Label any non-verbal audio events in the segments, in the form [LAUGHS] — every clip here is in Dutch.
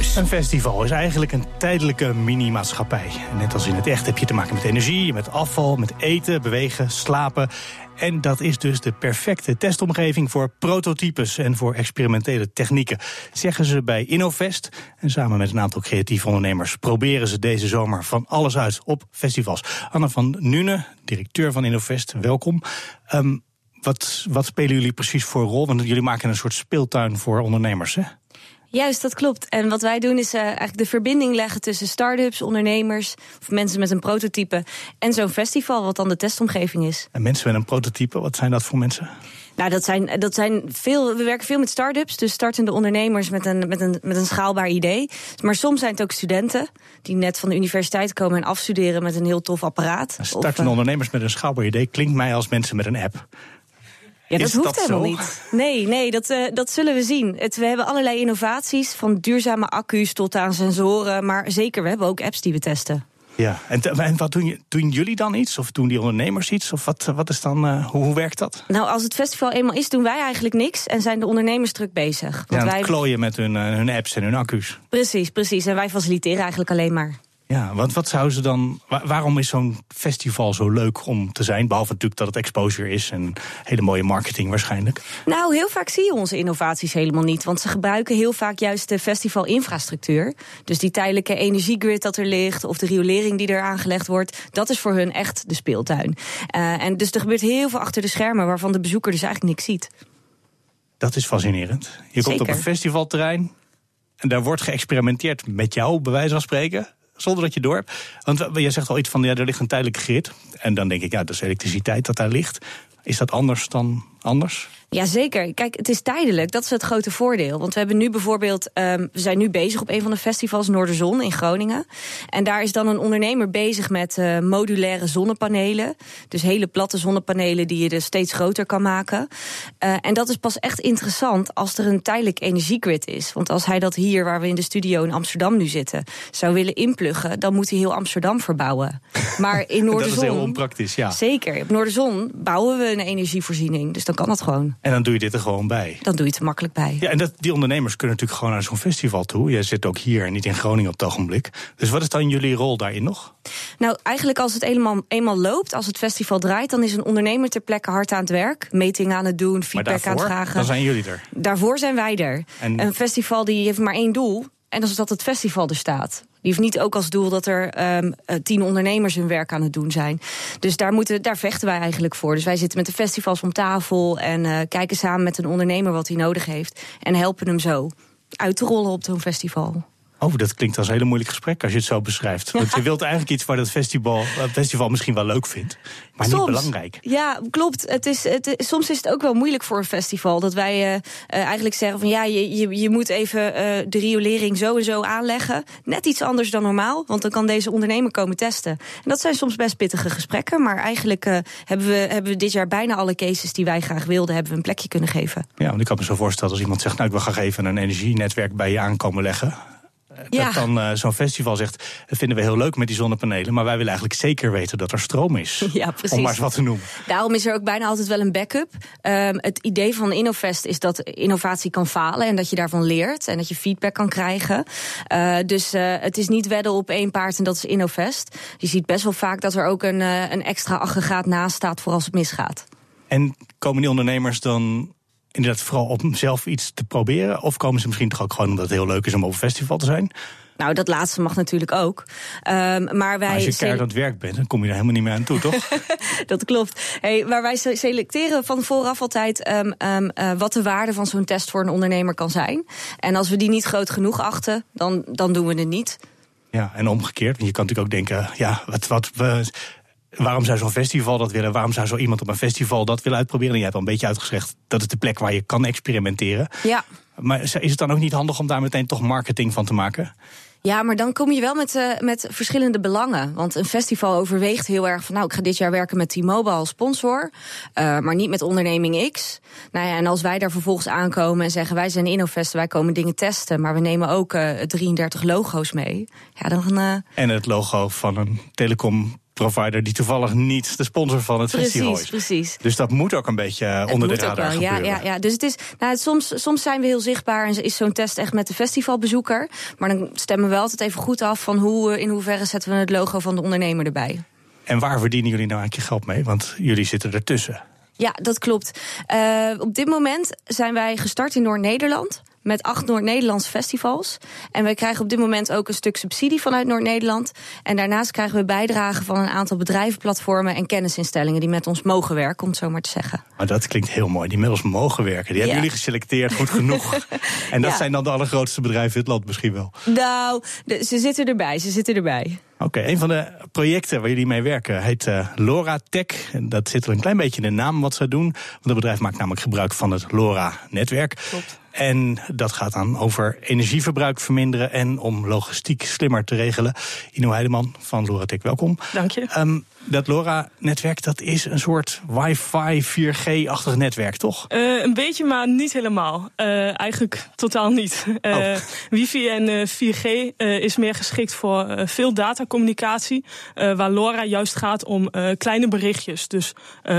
Een festival is eigenlijk een tijdelijke mini-maatschappij. Net als in het echt heb je te maken met energie, met afval, met eten, bewegen, slapen. En dat is dus de perfecte testomgeving voor prototypes en voor experimentele technieken, zeggen ze bij Innovest. En samen met een aantal creatieve ondernemers proberen ze deze zomer van alles uit op festivals. Anne van Nune, directeur van Innovest, welkom. Ehm, wat, wat spelen jullie precies voor rol? Want jullie maken een soort speeltuin voor ondernemers, hè? Juist, dat klopt. En wat wij doen is uh, eigenlijk de verbinding leggen tussen start-ups, ondernemers, of mensen met een prototype en zo'n festival, wat dan de testomgeving is. En mensen met een prototype, wat zijn dat voor mensen? Nou, dat zijn, dat zijn veel. We werken veel met start-ups, dus startende ondernemers met een, met, een, met een schaalbaar idee. Maar soms zijn het ook studenten die net van de universiteit komen en afstuderen met een heel tof apparaat. Startende uh, ondernemers met een schaalbaar idee klinkt mij als mensen met een app. Ja, dat Is hoeft dat helemaal zo? niet. Nee, nee dat, uh, dat zullen we zien. Het, we hebben allerlei innovaties, van duurzame accu's tot aan sensoren. Maar zeker, we hebben ook apps die we testen. Ja, en, en wat doen, je, doen, jullie dan iets? Of doen die ondernemers iets? Of wat, wat is dan, uh, hoe, hoe, werkt dat? Nou, als het festival eenmaal is, doen wij eigenlijk niks. En zijn de ondernemers druk bezig. Want ja, wij... klooien met hun, uh, hun apps en hun accu's. Precies, precies. En wij faciliteren eigenlijk alleen maar. Ja, want wat zou ze dan. Waarom is zo'n festival zo leuk om te zijn? Behalve natuurlijk dat het exposure is en hele mooie marketing waarschijnlijk. Nou, heel vaak zie je onze innovaties helemaal niet. Want ze gebruiken heel vaak juist de festivalinfrastructuur. Dus die tijdelijke energiegrid dat er ligt, of de riolering die er aangelegd wordt, dat is voor hun echt de speeltuin. Uh, en dus er gebeurt heel veel achter de schermen waarvan de bezoeker dus eigenlijk niks ziet. Dat is fascinerend. Je Zeker. komt op een festivalterrein en daar wordt geëxperimenteerd met jou, bij wijze van spreken zonder dat je door hebt. Want je zegt al iets van, ja, er ligt een tijdelijke grid. En dan denk ik, ja, dat is elektriciteit dat daar ligt. Is dat anders dan anders? Jazeker. Kijk, het is tijdelijk. Dat is het grote voordeel. Want we hebben nu bijvoorbeeld, um, we zijn nu bezig op een van de festivals Noorderzon in Groningen. En daar is dan een ondernemer bezig met uh, modulaire zonnepanelen. Dus hele platte zonnepanelen die je dus steeds groter kan maken. Uh, en dat is pas echt interessant als er een tijdelijk energiegrid is. Want als hij dat hier, waar we in de studio in Amsterdam nu zitten, zou willen inpluggen, dan moet hij heel Amsterdam verbouwen. Maar [LAUGHS] in Noorderzon. dat is heel onpraktisch, ja. Zeker. Op Noorderzon bouwen we een energievoorziening. Dus dan kan dat gewoon. En dan doe je dit er gewoon bij. Dan doe je het er makkelijk bij. Ja, en dat, die ondernemers kunnen natuurlijk gewoon naar zo'n festival toe. Jij zit ook hier en niet in Groningen op het ogenblik. Dus wat is dan jullie rol daarin nog? Nou, eigenlijk als het eenmaal, eenmaal loopt, als het festival draait, dan is een ondernemer ter plekke hard aan het werk. Metingen aan het doen, feedback daarvoor, aan het vragen. Dan zijn jullie er. Daarvoor zijn wij er. En- Een festival die heeft maar één doel. En dat is dat het festival er staat. Die heeft niet ook als doel dat er um, tien ondernemers hun werk aan het doen zijn. Dus daar, moeten, daar vechten wij eigenlijk voor. Dus wij zitten met de festivals om tafel en uh, kijken samen met een ondernemer wat hij nodig heeft. En helpen hem zo uit te rollen op zo'n festival. Oh, dat klinkt als een hele moeilijk gesprek als je het zo beschrijft. Want je wilt eigenlijk iets waar dat festival, het festival misschien wel leuk vindt, maar soms, niet belangrijk. Ja, klopt. Het is, het, soms is het ook wel moeilijk voor een festival. Dat wij uh, uh, eigenlijk zeggen van ja, je, je, je moet even uh, de riolering zo en zo aanleggen. Net iets anders dan normaal, want dan kan deze ondernemer komen testen. En dat zijn soms best pittige gesprekken. Maar eigenlijk hebben, we, hebben we dit jaar bijna alle cases die wij graag wilden, hebben we een plekje kunnen geven. Ja, want ik kan me zo voorstellen als iemand zegt, nou ik wil graag even een energienetwerk bij je aankomen leggen. Ja. Dat dan uh, zo'n festival zegt, dat vinden we heel leuk met die zonnepanelen... maar wij willen eigenlijk zeker weten dat er stroom is. [LAUGHS] Ja, precies. Om maar eens wat te noemen. Daarom is er ook bijna altijd wel een backup. Um, het idee van Innovest is dat innovatie kan falen... en dat je daarvan leert en dat je feedback kan krijgen. Uh, dus uh, het is niet wedden op één paard en dat is Innovest. Je ziet best wel vaak dat er ook een, een extra aggregaat naast staat... voor als het misgaat. En komen die ondernemers dan inderdaad vooral om zelf iets te proberen? Of komen ze misschien toch ook gewoon omdat het heel leuk is om op een festival te zijn? Nou, dat laatste mag natuurlijk ook. Um, maar wij als je keihard aan het werk bent, dan kom je daar helemaal niet meer aan toe, toch? [LAUGHS] dat klopt. Hey, maar wij selecteren van vooraf altijd um, um, uh, wat de waarde van zo'n test voor een ondernemer kan zijn. En als we die niet groot genoeg achten, dan, dan doen we het niet. Ja, en omgekeerd. Want je kan natuurlijk ook denken, ja, wat, wat we. Waarom zou zo'n festival dat willen? Waarom zou zo iemand op een festival dat willen uitproberen? En je hebt al een beetje uitgezegd, dat is de plek waar je kan experimenteren. Ja. Maar is het dan ook niet handig om daar meteen toch marketing van te maken? Ja, maar dan kom je wel met, uh, met verschillende belangen. Want een festival overweegt heel erg van... nou, ik ga dit jaar werken met T-Mobile als sponsor... Uh, maar niet met onderneming X. Nou ja, en als wij daar vervolgens aankomen en zeggen... wij zijn Innofest, wij komen dingen testen... maar we nemen ook uh, 33 logo's mee. Ja, dan... en het logo van een telecom provider die toevallig niet de sponsor van het precies, festival is. Precies. Dus dat moet ook een beetje het onder de ook radar wel. Ja, gebeuren. ja, ja. Dus het is, nou, het, soms, soms zijn we heel zichtbaar en is zo'n test echt met de festivalbezoeker. Maar dan stemmen we altijd even goed af van hoe, in hoeverre zetten we het logo van de ondernemer erbij. En waar verdienen jullie nou eigenlijk je geld mee? Want jullie zitten ertussen. Ja, dat klopt. Uh, op dit moment zijn wij gestart in Noord-Nederland met acht Noord-Nederlandse festivals. En wij krijgen op dit moment ook een stuk subsidie vanuit Noord-Nederland. En daarnaast krijgen we bijdragen van een aantal bedrijven, platformen en kennisinstellingen die met ons mogen werken, om het zo maar te zeggen. Maar dat klinkt heel mooi. Die met ons mogen werken. Die hebben jullie geselecteerd, goed genoeg. [LAUGHS] en dat Ja. zijn dan de allergrootste bedrijven in het land misschien wel. Nou, de- ze zitten erbij, ze zitten erbij. Oké, een van de projecten waar jullie mee werken heet eh, LoRa Tech. En dat zit er een klein beetje in de naam wat ze doen. Want het bedrijf maakt namelijk gebruik van het LoRa-netwerk. Klopt. En dat gaat dan over energieverbruik verminderen en om logistiek slimmer te regelen. Ino Heideman van LoRa Tech, welkom. Dank je. Ehm, dat LoRa-netwerk, dat is een soort wifi 4G-achtig netwerk, toch? Eh, een beetje, maar niet helemaal. Eh, eigenlijk totaal niet. Oh. Wifi en eh, 4G eh, is meer geschikt voor veel datacommunicatie. waar LoRa juist gaat om kleine berichtjes. Dus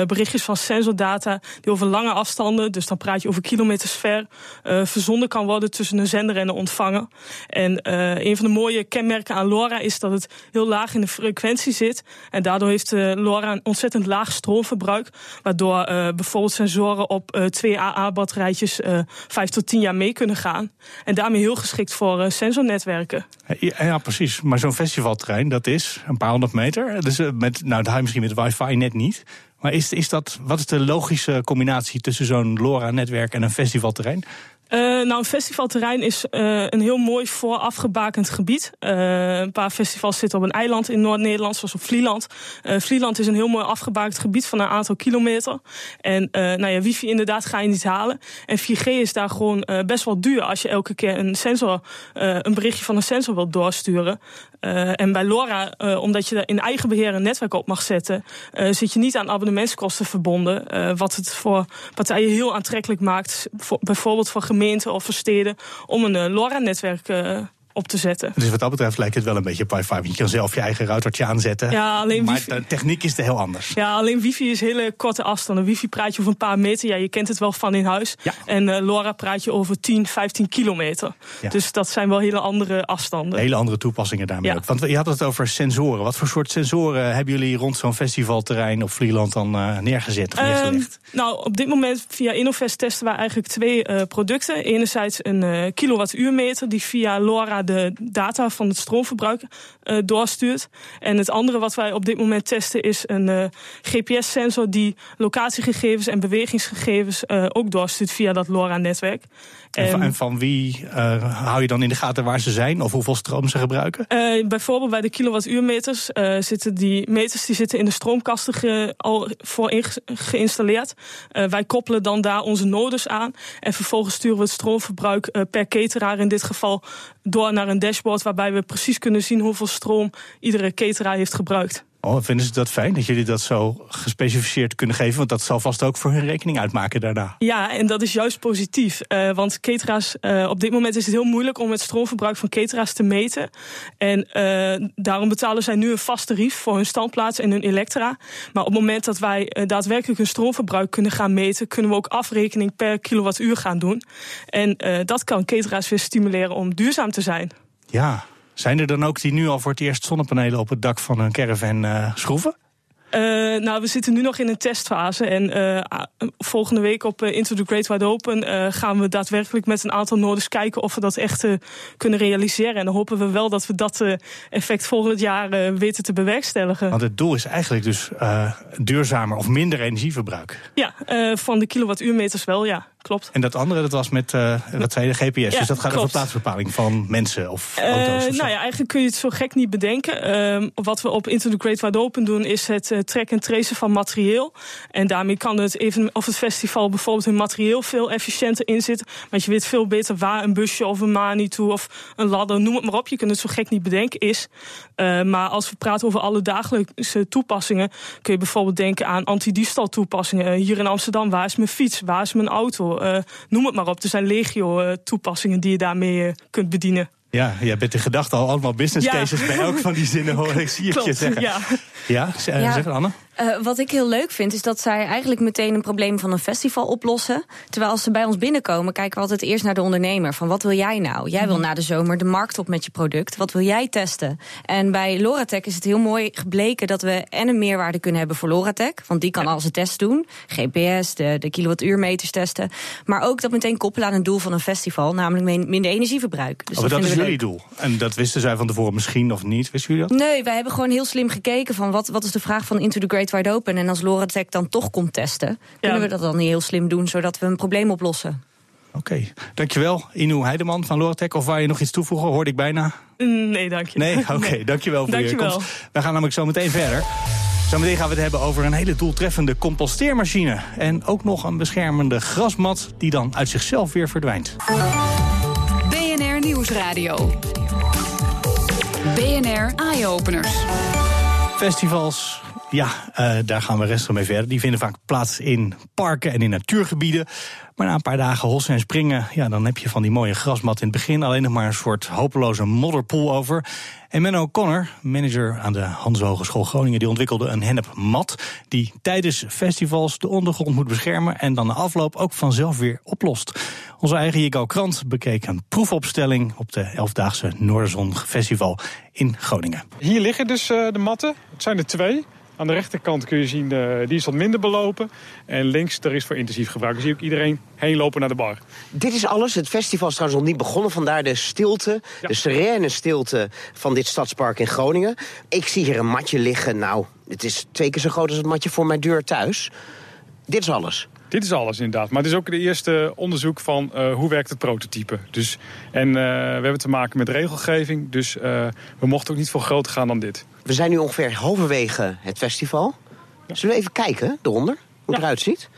berichtjes van sensordata die over lange afstanden, dus dan praat je over kilometers ver, verzonden kan worden tussen een zender en een ontvanger. En een van de mooie kenmerken aan LoRa is dat het heel laag in de frequentie zit. En daardoor heeft eh, LoRa een ontzettend laag stroomverbruik. Waardoor eh, bijvoorbeeld sensoren op eh, twee AA-batterijtjes vijf tot tien jaar mee kunnen gaan. En daarmee heel geschikt voor sensornetwerken. Ja, precies. Maar zo'n festivalterrein, dat is een paar honderd meter. Dus met, nou, je misschien met wifi net niet. Maar is, is dat, wat is de logische combinatie tussen zo'n LoRa-netwerk en een festivalterrein? Eh, nou, een festivalterrein is eh, een heel mooi voorafgebakend gebied. Eh, een paar festivals zitten op een eiland in Noord-Nederland, zoals op Vlieland. Vlieland is een heel mooi afgebakend gebied van een aantal kilometer. En nou ja, wifi inderdaad ga je niet halen. En 4G is daar gewoon best wel duur als je elke keer een sensor, een berichtje van een sensor wilt doorsturen. Eh, en bij LoRa, eh, omdat je in eigen beheer een netwerk op mag zetten, eh, zit je niet aan abonnementskosten verbonden. wat het voor partijen heel aantrekkelijk maakt, voor, bijvoorbeeld voor gemeenten of voor steden, om een LoRa-netwerk op te zetten. Dus wat dat betreft lijkt het wel een beetje wifi. Want je kan zelf je eigen routertje aanzetten. Ja, alleen maar wifi- de techniek is er heel anders. Ja, alleen wifi is hele korte afstanden. Wifi praat je over een paar meter. Ja, je kent het wel van in huis. Ja. En eh, LoRa praat je over 10, 15 kilometer. Ja. Dus dat zijn wel hele andere afstanden. Hele andere toepassingen daarmee Ja. ook. Want je had het over sensoren. Wat voor soort sensoren hebben jullie rond zo'n festivalterrein op Vlieland dan eh, neergezet of neergelegd? nou, op dit moment via Innovest testen wij eigenlijk twee eh, producten. Enerzijds een kilowattuurmeter die via LoRa de data van het stroomverbruik eh, doorstuurt. En het andere wat wij op dit moment testen is een eh, GPS-sensor die locatiegegevens en bewegingsgegevens eh, ook doorstuurt via dat LoRa-netwerk. en, van, en van wie hou je dan in de gaten waar ze zijn of hoeveel stroom ze gebruiken? Bijvoorbeeld bij de kilowattuurmeters zitten die meters die zitten in de stroomkasten ge- al voor geïnstalleerd. Wij koppelen dan daar onze nodes aan en vervolgens sturen we het stroomverbruik per cateraar in dit geval door naar een dashboard waarbij we precies kunnen zien hoeveel stroom iedere cateraar heeft gebruikt. Oh, vinden ze dat fijn dat jullie dat zo gespecificeerd kunnen geven? Want dat zal vast ook voor hun rekening uitmaken daarna. Ja, en dat is juist positief. Eh, want cateraars, eh, op dit moment is het heel moeilijk om het stroomverbruik van cateraars te meten. En eh, daarom betalen zij nu een vast tarief voor hun standplaats en hun elektra. Maar op het moment dat wij daadwerkelijk hun stroomverbruik kunnen gaan meten, kunnen we ook afrekening per kilowattuur gaan doen. En dat kan cateraars weer stimuleren om duurzaam te zijn. Ja. Zijn er dan ook die nu al voor het eerst zonnepanelen op het dak van hun caravan eh, schroeven? Eh, nou, we zitten nu nog in een testfase. En eh, volgende week op Into the Great Wide Open gaan we daadwerkelijk met een aantal nodes kijken of we dat echt kunnen realiseren. En dan hopen we wel dat we dat effect volgend jaar weten te bewerkstelligen. Want het doel is eigenlijk dus duurzamer of minder energieverbruik. Ja, van de kilowattuurmeters wel, ja. Klopt. En dat andere, dat was met, uh, wat zei je, de GPS. Ja, dus dat gaat klopt. over plaatsbepaling van mensen of Eh, auto's. of nou ja, eigenlijk kun je het zo gek niet bedenken. Ehm, wat we op Into the Great Wide Open doen, is het eh, tracken en tracen van materieel. En daarmee kan het, even, of het festival bijvoorbeeld hun materieel veel efficiënter inzitten. Want je weet veel beter waar een busje of een mani toe of een ladder, noem het maar op. Je kunt het zo gek niet bedenken is. Eh, maar als we praten over alle dagelijkse toepassingen, kun je bijvoorbeeld denken aan antidiefstal toepassingen. Eh, hier in Amsterdam, waar is mijn fiets? Waar is mijn auto? Eh, noem het maar op. Er zijn legio eh, toepassingen die je daarmee eh, kunt bedienen. Ja, jij bent in gedachten al allemaal business Ja. cases bij elk van die zinnen hoor ik zie het je zeggen. ja. Ja, z- eh, Ja. zeg Anne. Eh, wat ik heel leuk vind, is dat zij eigenlijk meteen een probleem van een festival oplossen. Terwijl als ze bij ons binnenkomen, kijken we altijd eerst naar de ondernemer. Van wat wil jij nou? Jij wil na de zomer de markt op met je product. Wat wil jij testen? En bij Loratec is het heel mooi gebleken dat we en een meerwaarde kunnen hebben voor Loratec. Want die kan al zijn tests doen. GPS, de, de kilowattuurmeters testen. Maar ook dat meteen koppelen aan een doel van een festival. Namelijk min- minder energieverbruik. Dus Oh, maar dat is jullie doel. En dat wisten zij van tevoren misschien of niet. Wisten jullie dat? Nee, wij hebben gewoon heel slim gekeken van wat, wat is de vraag van Into the Great Wide Open. En als Loratec dan toch komt testen, kunnen we dat dan niet heel slim doen, zodat we een probleem oplossen. Oké, dankjewel. Inu Heideman van Loratec. Of waar je nog iets toevoegen, hoorde ik bijna. Mm, Nee, dank je. Nee, [LAUGHS] oké, dankjewel voor je Dankjewel. komst. We gaan namelijk zo meteen verder. Zometeen gaan we het hebben over een hele doeltreffende composteermachine. En ook nog een beschermende grasmat die dan uit zichzelf weer verdwijnt. BNR Nieuwsradio. BNR Eye Openers. Festivals, ja, eh, daar gaan we rustig mee verder. Die vinden vaak plaats in parken en in natuurgebieden. Maar na een paar dagen hossen en springen, ja, dan heb je van die mooie grasmat in het begin alleen nog maar een soort hopeloze modderpoel over. En Menno Connor, manager aan de Hans Hogeschool Groningen, die ontwikkelde een hennepmat die tijdens festivals de ondergrond moet beschermen en dan na afloop ook vanzelf weer oplost. Onze eigen Jigo Krant bekeek een proefopstelling op de elfdaagse Noorderzon Festival in Groningen. Hier liggen dus eh, de matten. Het zijn er twee. Aan de rechterkant kun je zien, eh, die is wat minder belopen. En links, daar is voor intensief gebruik. Dan zie je ook iedereen heen lopen naar de bar. Dit is alles. Het festival is trouwens nog niet begonnen. Vandaar de stilte, Ja. de serene stilte van dit stadspark in Groningen. Ik zie hier een matje liggen. Nou, het is twee keer zo groot als het matje voor mijn deur thuis. Dit is alles. Dit is alles inderdaad. Maar het is ook de eerste onderzoek van eh, hoe werkt het prototype. Dus, en eh, we hebben te maken met regelgeving. Dus eh, we mochten ook niet veel groter gaan dan dit. We zijn nu ongeveer halverwege het festival. Zullen we even kijken eronder, hoe het Ja. eruit ziet?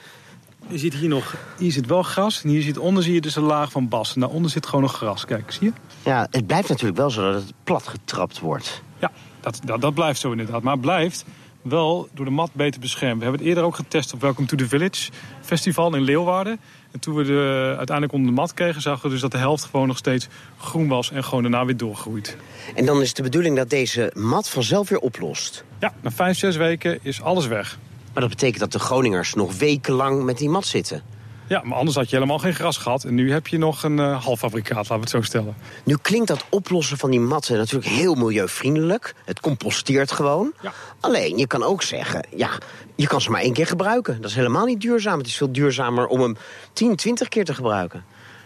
Je ziet hier nog, hier zit wel gras. En hier zit onder zie je dus een laag van bas. En daaronder zit gewoon nog gras. Kijk, zie je? Ja, het blijft natuurlijk wel zo dat het plat getrapt wordt. Ja, dat, dat, dat blijft zo inderdaad. Maar het blijft wel door de mat beter beschermd. We hebben het eerder ook getest op Welcome to the Village festival in Leeuwarden. En toen we de, uiteindelijk onder de mat kregen, zagen we dus dat de helft gewoon nog steeds groen was en gewoon daarna weer doorgroeit. En dan is de bedoeling dat deze mat vanzelf weer oplost. Ja, na vijf, zes weken is alles weg. Maar dat betekent dat de Groningers nog wekenlang met die mat zitten. Ja, maar anders had je helemaal geen gras gehad. En nu heb je nog een uh, halffabrikaat, laten we het zo stellen. Nu klinkt dat oplossen van die matten natuurlijk heel milieuvriendelijk. Het composteert gewoon. Ja. Alleen, je kan ook zeggen, ja, je kan ze maar één keer gebruiken. Dat is helemaal niet duurzaam. Het is veel duurzamer om hem 10, 20 keer te gebruiken.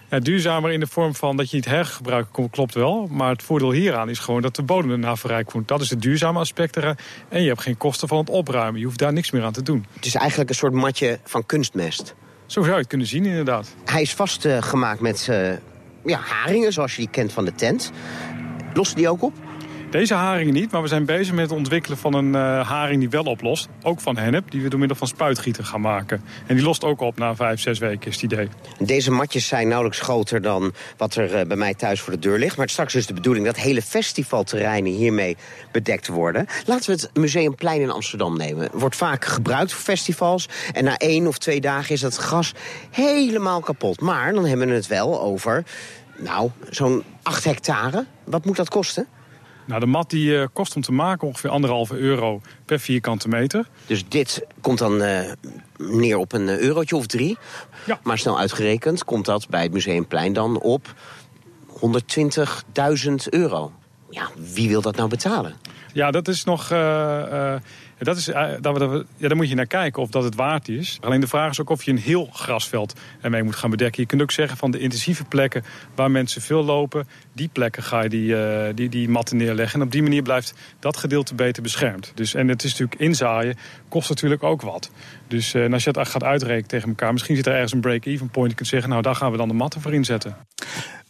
Ja, duurzamer in de vorm van dat je niet hergebruikt, klopt wel. Maar het voordeel hieraan is gewoon dat de bodem erna verrijkt wordt. Dat is het duurzame aspect eraan. En je hebt geen kosten van het opruimen. Je hoeft daar niks meer aan te doen. Het is eigenlijk een soort matje van kunstmest. Zo zou je het kunnen zien, inderdaad. Hij is vastgemaakt met eh, ja, haringen, zoals je die kent van de tent. Lost die ook op? Deze haringen niet, maar we zijn bezig met het ontwikkelen van een uh, haring die wel oplost. Ook van hennep, die we door middel van spuitgieten gaan maken. En die lost ook op na vijf, zes weken, is het idee. Deze matjes zijn nauwelijks groter dan wat er uh, bij mij thuis voor de deur ligt. Maar straks is de bedoeling dat hele festivalterreinen hiermee bedekt worden. Laten we het Museumplein in Amsterdam nemen. Wordt vaak gebruikt voor festivals. En na één of twee dagen is dat gras helemaal kapot. Maar dan hebben we het wel over, nou, zo'n acht hectare. Wat moet dat kosten? Nou, de mat die uh, kost om te maken ongeveer anderhalve euro per vierkante meter. Dus dit komt dan uh, neer op een eurotje of drie. Ja. Maar snel uitgerekend komt dat bij het Museumplein dan op 120.000 euro. Ja, wie wil dat nou betalen? Ja, dat is nog. Uh, dat is, dat we, ja, daar moet je naar kijken of dat het waard is. Alleen de vraag is ook of je een heel grasveld ermee moet gaan bedekken. Je kunt ook zeggen van de intensieve plekken waar mensen veel lopen, die plekken ga je die, die, die matten neerleggen. En op die manier blijft dat gedeelte beter beschermd. Dus, en het is natuurlijk inzaaien, kost natuurlijk ook wat. Dus als je het gaat uitrekenen tegen elkaar, misschien zit er ergens een break-even point. Je kunt zeggen, nou daar gaan we dan de matten voor inzetten.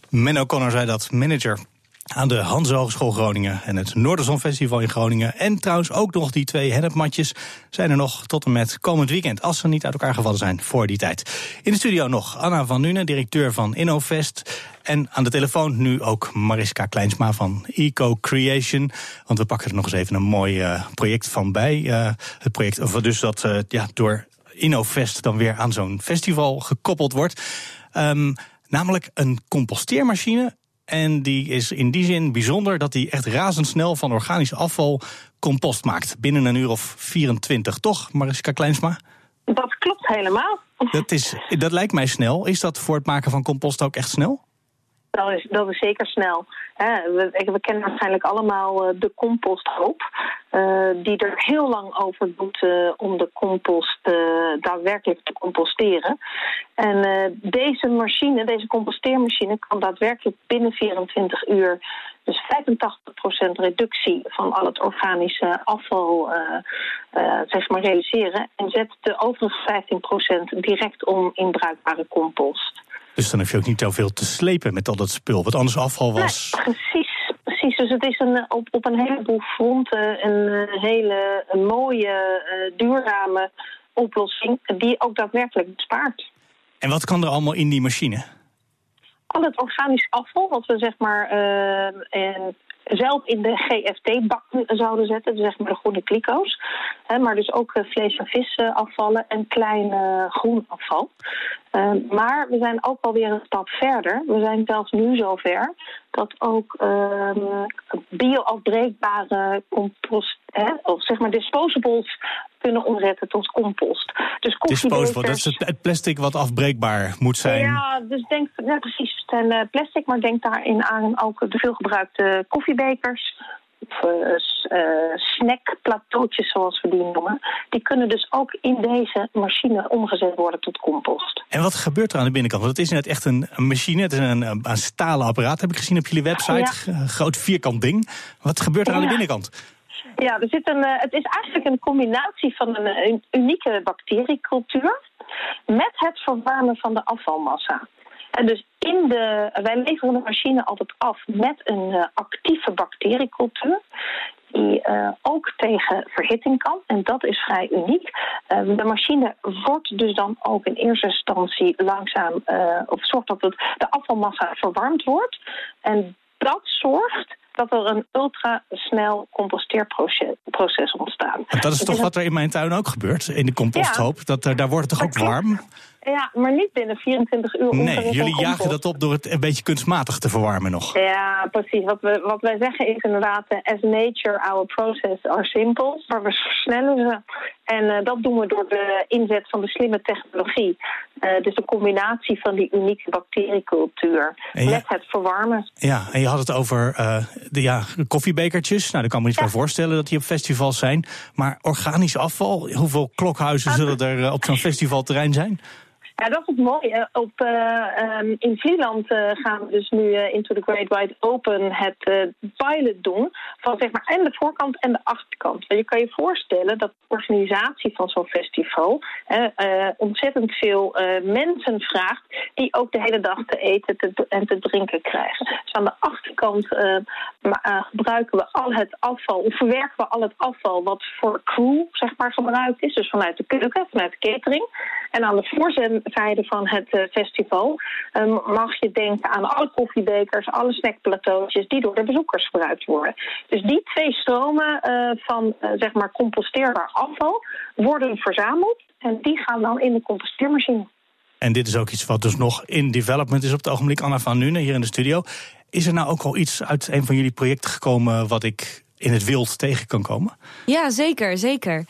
Menno Connor zei dat, manager aan de Hans Hogeschool Groningen en het Noorderzon Festival in Groningen. En trouwens ook nog die twee hennepmatjes zijn er nog tot en met komend weekend. Als ze niet uit elkaar gevallen zijn voor die tijd. In de studio nog Anna van Nuenen, directeur van InnoFest. En aan de telefoon nu ook Mariska Kleinsma van Eco Creation. Want we pakken er nog eens even een mooi uh, project van bij. Uh, het project dus dat uh, ja, door InnoFest dan weer aan zo'n festival gekoppeld wordt. Um, namelijk een composteermachine en die is in die zin bijzonder dat hij echt razendsnel van organisch afval compost maakt. Binnen een uur of 24, toch, Mariska Kleinsma? Dat klopt helemaal. Dat, is, dat lijkt mij snel. Is dat voor het maken van compost ook echt snel? Dat is, dat zeker snel. We, we, kennen waarschijnlijk allemaal eh, de composthoop. Uh, die er heel lang over doet uh, om de compost daadwerkelijk te composteren. En deze machine, deze composteermachine, kan daadwerkelijk binnen 24 uur dus 85% reductie van al het organische afval zeg maar realiseren. En zet de overige 15% direct om in bruikbare compost. Dus dan heb je ook niet zoveel te slepen met al dat spul, wat anders afval was. precies, precies. Dus het is een, op, op een heleboel fronten een eh, hele een mooie, uh, duurzame oplossing die ook daadwerkelijk bespaart. En wat kan er allemaal in die machine? Al het organisch afval, wat we zeg maar uh, zelf in de GFT-bak zouden zetten, dus zeg maar de groene kliko's. maar dus ook vlees- en visafvallen en klein groen afval. Ehm, maar we zijn ook alweer een stap verder. We zijn zelfs nu zover dat ook uh, bioafbreekbare compost, of zeg maar disposables kunnen omzetten tot compost. Dus Disposable, dat is het plastic wat afbreekbaar moet zijn. Ja, dus denk, ja precies, het zijn eh, plastic, maar denk daarin aan ook de veelgebruikte koffiebekers of uh, snackplateautjes zoals we die noemen, die kunnen dus ook in deze machine omgezet worden tot compost. En wat gebeurt er aan de binnenkant? Want het is net echt een, machine, het is een, een, stalen apparaat, heb ik gezien op jullie website. Groot vierkant ding. Wat gebeurt er aan de binnenkant? Ja, er zit een, het is eigenlijk een combinatie van een, een unieke bacteriecultuur met het verwarmen van de afvalmassa. En dus in de, wij leveren de machine altijd af met een uh, actieve bacteriecultuur. Die ook tegen verhitting kan. En dat is vrij uniek. De machine wordt dus dan ook in eerste instantie langzaam. of zorgt dat het, de afvalmassa verwarmd wordt. En dat zorgt dat er een ultrasnel composteerproces ontstaat. dat is toch wat er in mijn tuin ook gebeurt, in de composthoop? Dat, daar wordt het toch ook warm? Ja, maar niet binnen 24 uur. Nee, jullie jagen dat op door het een beetje kunstmatig te verwarmen nog. Ja, precies. Wat, we, wat wij zeggen is inderdaad, eh, as nature, our process are simple. Maar we versnellen ze. En uh, dat doen we door de inzet van de slimme technologie. Uh, dus de combinatie van die unieke bacteriecultuur met het verwarmen. Ja, en je had het over uh, de ja, koffiebekertjes. Nou, daar kan me niet ja. voorstellen dat die op festivals zijn. Maar organisch afval, hoeveel klokhuizen zullen er op zo'n [LAUGHS] festivalterrein zijn? Ja, dat is het mooie. Op, uh, um, in Vlieland uh, gaan we dus nu uh, Into the Great Wide Open het pilot doen. Van zeg maar en de voorkant en de achterkant. je kan je voorstellen dat de organisatie van zo'n festival ontzettend veel mensen vraagt. Die ook de hele dag te eten te, en te drinken krijgen. Dus aan de achterkant gebruiken we al het afval, of verwerken we al het afval wat voor crew zeg maar gebruikt is. Dus vanuit de keuken, vanuit de catering. En aan de voorzijde van het uh, festival um, mag je denken aan alle koffiebekers, alle snackplateautjes die door de bezoekers gebruikt worden. Dus die twee stromen uh, van uh, zeg maar composteerbaar afval worden verzameld en die gaan dan in de composteermachine. En dit is ook iets wat dus nog in development is op het ogenblik. Anna van Nuenen hier in de studio. Is er nou ook al iets uit een van jullie projecten gekomen wat ik in het wild tegen kan komen? Ja, zeker, zeker.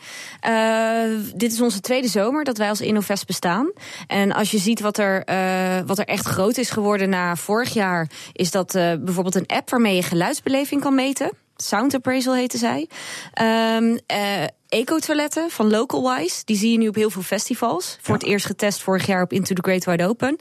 Uh, dit is onze tweede zomer dat wij als Innovest bestaan. En als je ziet wat er, uh, wat er echt groot is geworden na vorig jaar... is dat uh, bijvoorbeeld een app waarmee je geluidsbeleving kan meten. Sound Appraisal heette zij. Ehm eh, Eco-toiletten van Localwise. Die zie je nu op heel veel festivals. Voor het eerst getest vorig jaar op Into the Great Wide Open.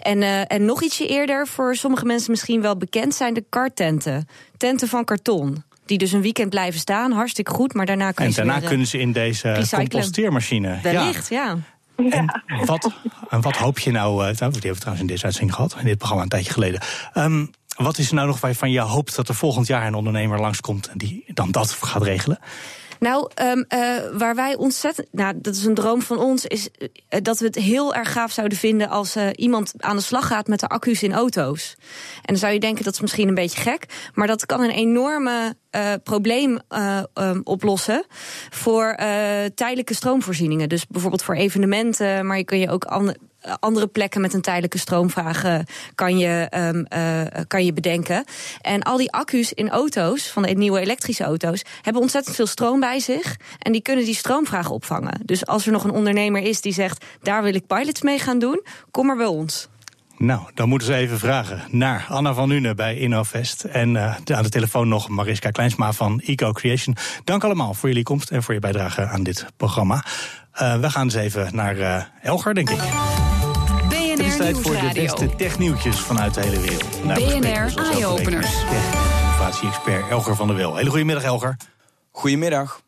En, eh, en nog ietsje eerder, voor sommige mensen misschien wel bekend zijn de kartenten. Tenten van karton. Die dus een weekend blijven staan. Hartstikke goed, maar daarna kan En ze daarna eh, kunnen ze in deze recyclen. composteermachine. Wellicht, ja. En wat, en wat hoop je nou, eh, die hebben we trouwens in deze uitzending gehad, in dit programma een tijdje geleden. Ehm, wat is er nou nog waarvan je hoopt dat er volgend jaar een ondernemer langskomt en die dan dat gaat regelen? Nou, um, uh, waar wij ontzettend. Nou, dat is een droom van ons. Is uh, dat we het heel erg gaaf zouden vinden. als uh, iemand aan de slag gaat met de accu's in auto's. En dan zou je denken dat is misschien een beetje gek. Maar dat kan een enorme probleem um, oplossen. voor tijdelijke stroomvoorzieningen. Dus bijvoorbeeld voor evenementen. Maar je kun je ook andere andere plekken met een tijdelijke stroomvraag kan je, um, uh, kan je bedenken. En al die accu's in auto's, van de nieuwe elektrische auto's, hebben ontzettend veel stroom bij zich. En die kunnen die stroomvraag opvangen. Dus als er nog een ondernemer is die zegt: daar wil ik pilots mee gaan doen, kom maar bij ons. Nou, dan moeten ze even vragen naar Anna van Nuenen bij InnoVest. En uh, aan de telefoon nog Mariska Kleinsma van Eco Creation. Dank allemaal voor jullie komst en voor je bijdrage aan dit programma. Uh, we gaan eens even naar uh, Elger, denk ik. BNR Het is tijd voor de beste technieuwtjes vanuit de hele wereld. Nou, BNR Eye-Openers. Innovatie-expert Elger van der Wel. Hele goedemiddag, Elger. Goedemiddag.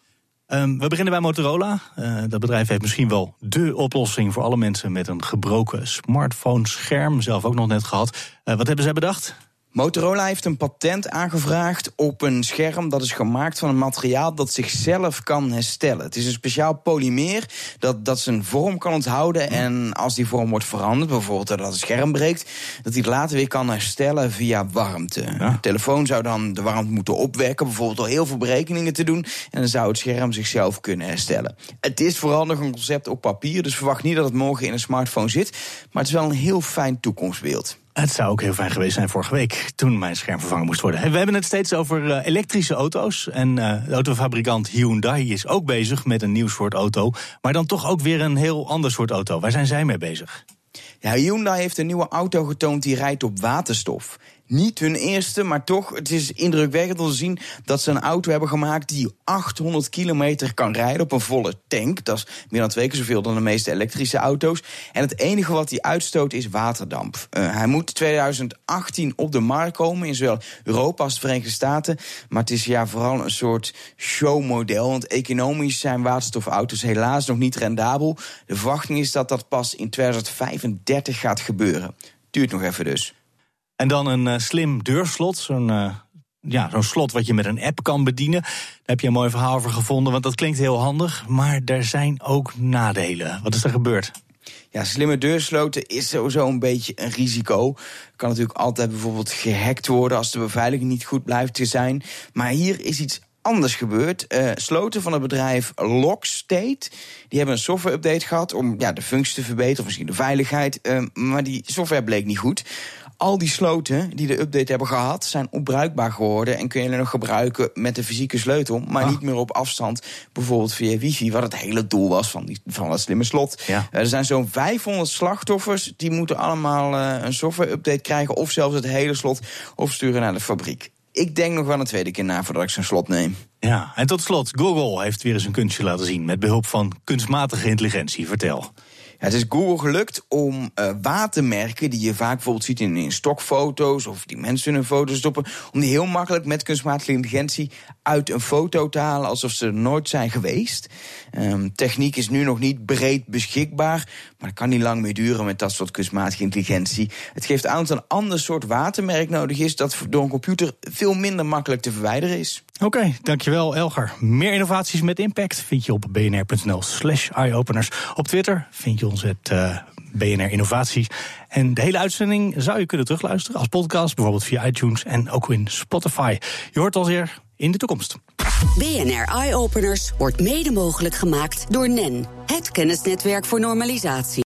Um, we beginnen bij Motorola. Uh, dat bedrijf heeft misschien wel dé oplossing voor alle mensen met een gebroken smartphone-scherm. Zelf ook nog net gehad. Uh, wat hebben zij bedacht? Motorola heeft een patent aangevraagd op een scherm dat is gemaakt van een materiaal dat zichzelf kan herstellen. Het is een speciaal polymeer dat, dat zijn vorm kan onthouden. En als die vorm wordt veranderd, bijvoorbeeld dat het scherm breekt, dat hij het later weer kan herstellen via warmte. Ja. De telefoon zou dan de warmte moeten opwekken, bijvoorbeeld door heel veel berekeningen te doen. En dan zou het scherm zichzelf kunnen herstellen. Het is vooral nog een concept op papier, dus verwacht niet dat het morgen in een smartphone zit. Maar het is wel een heel fijn toekomstbeeld. Het zou ook heel fijn geweest zijn vorige week, toen mijn scherm vervangen moest worden. We hebben het steeds over uh, elektrische auto's. En uh, de autofabrikant Hyundai is ook bezig met een nieuw soort auto. Maar dan toch ook weer een heel ander soort auto. Waar zijn zij mee bezig? Ja, Hyundai heeft een nieuwe auto getoond die rijdt op waterstof niet hun eerste, maar toch, het is indrukwekkend om te zien dat ze een auto hebben gemaakt die 800 kilometer kan rijden op een volle tank. Dat is meer dan twee keer zoveel dan de meeste elektrische auto's. En het enige wat hij uitstoot is waterdamp. Uh, hij moet 2018 op de markt komen in zowel Europa als de Verenigde Staten. Maar het is ja vooral een soort showmodel. Want economisch zijn waterstofauto's helaas nog niet rendabel. De verwachting is dat dat pas in 2035 gaat gebeuren. Duurt nog even dus. En dan een uh, slim deurslot, zo'n uh, ja, zo'n slot wat je met een app kan bedienen. Daar heb je een mooi verhaal over gevonden, want dat klinkt heel handig. Maar er zijn ook nadelen. Wat is er gebeurd? Ja, slimme deursloten is sowieso een beetje een risico. Kan natuurlijk altijd bijvoorbeeld gehackt worden als de beveiliging niet goed blijft te zijn. Maar hier is iets anders gebeurd. Uh, sloten van het bedrijf Lockstate. Die hebben een software-update gehad om ja, de functie te verbeteren, of misschien de veiligheid. Maar die software bleek niet goed al die sloten die de update hebben gehad, zijn onbruikbaar geworden. En kun je nog gebruiken met de fysieke sleutel, maar ah. niet meer op afstand. Bijvoorbeeld via wifi, wat het hele doel was van, die, van dat slimme slot. Ja. er zijn zo'n 500 slachtoffers, die moeten allemaal uh, een software-update krijgen. Of zelfs het hele slot opsturen naar de fabriek. Ik denk nog wel een tweede keer na voordat ik zo'n slot neem. Ja, en tot slot, Google heeft weer eens een kunstje laten zien met behulp van kunstmatige intelligentie. Vertel. Het is Google gelukt om uh, watermerken die je vaak bijvoorbeeld ziet in, in stokfoto's of die mensen in hun foto's stoppen, om die heel makkelijk met kunstmatige intelligentie uit een foto te halen alsof ze er nooit zijn geweest. Um, techniek is nu nog niet breed beschikbaar, maar het kan niet lang meer duren met dat soort kunstmatige intelligentie. Het geeft aan dat een ander soort watermerk nodig is dat door een computer veel minder makkelijk te verwijderen is. Oké, dankjewel Elger. Meer innovaties met impact vind je op bnr.nl slash eyeopeners. Op Twitter vind je het uh, BNR Innovaties. En de hele uitzending zou je kunnen terugluisteren als podcast, bijvoorbeeld via iTunes en ook in Spotify. Je hoort ons weer in de toekomst. BNR Eye Openers wordt mede mogelijk gemaakt door NEN, het kennisnetwerk voor normalisatie.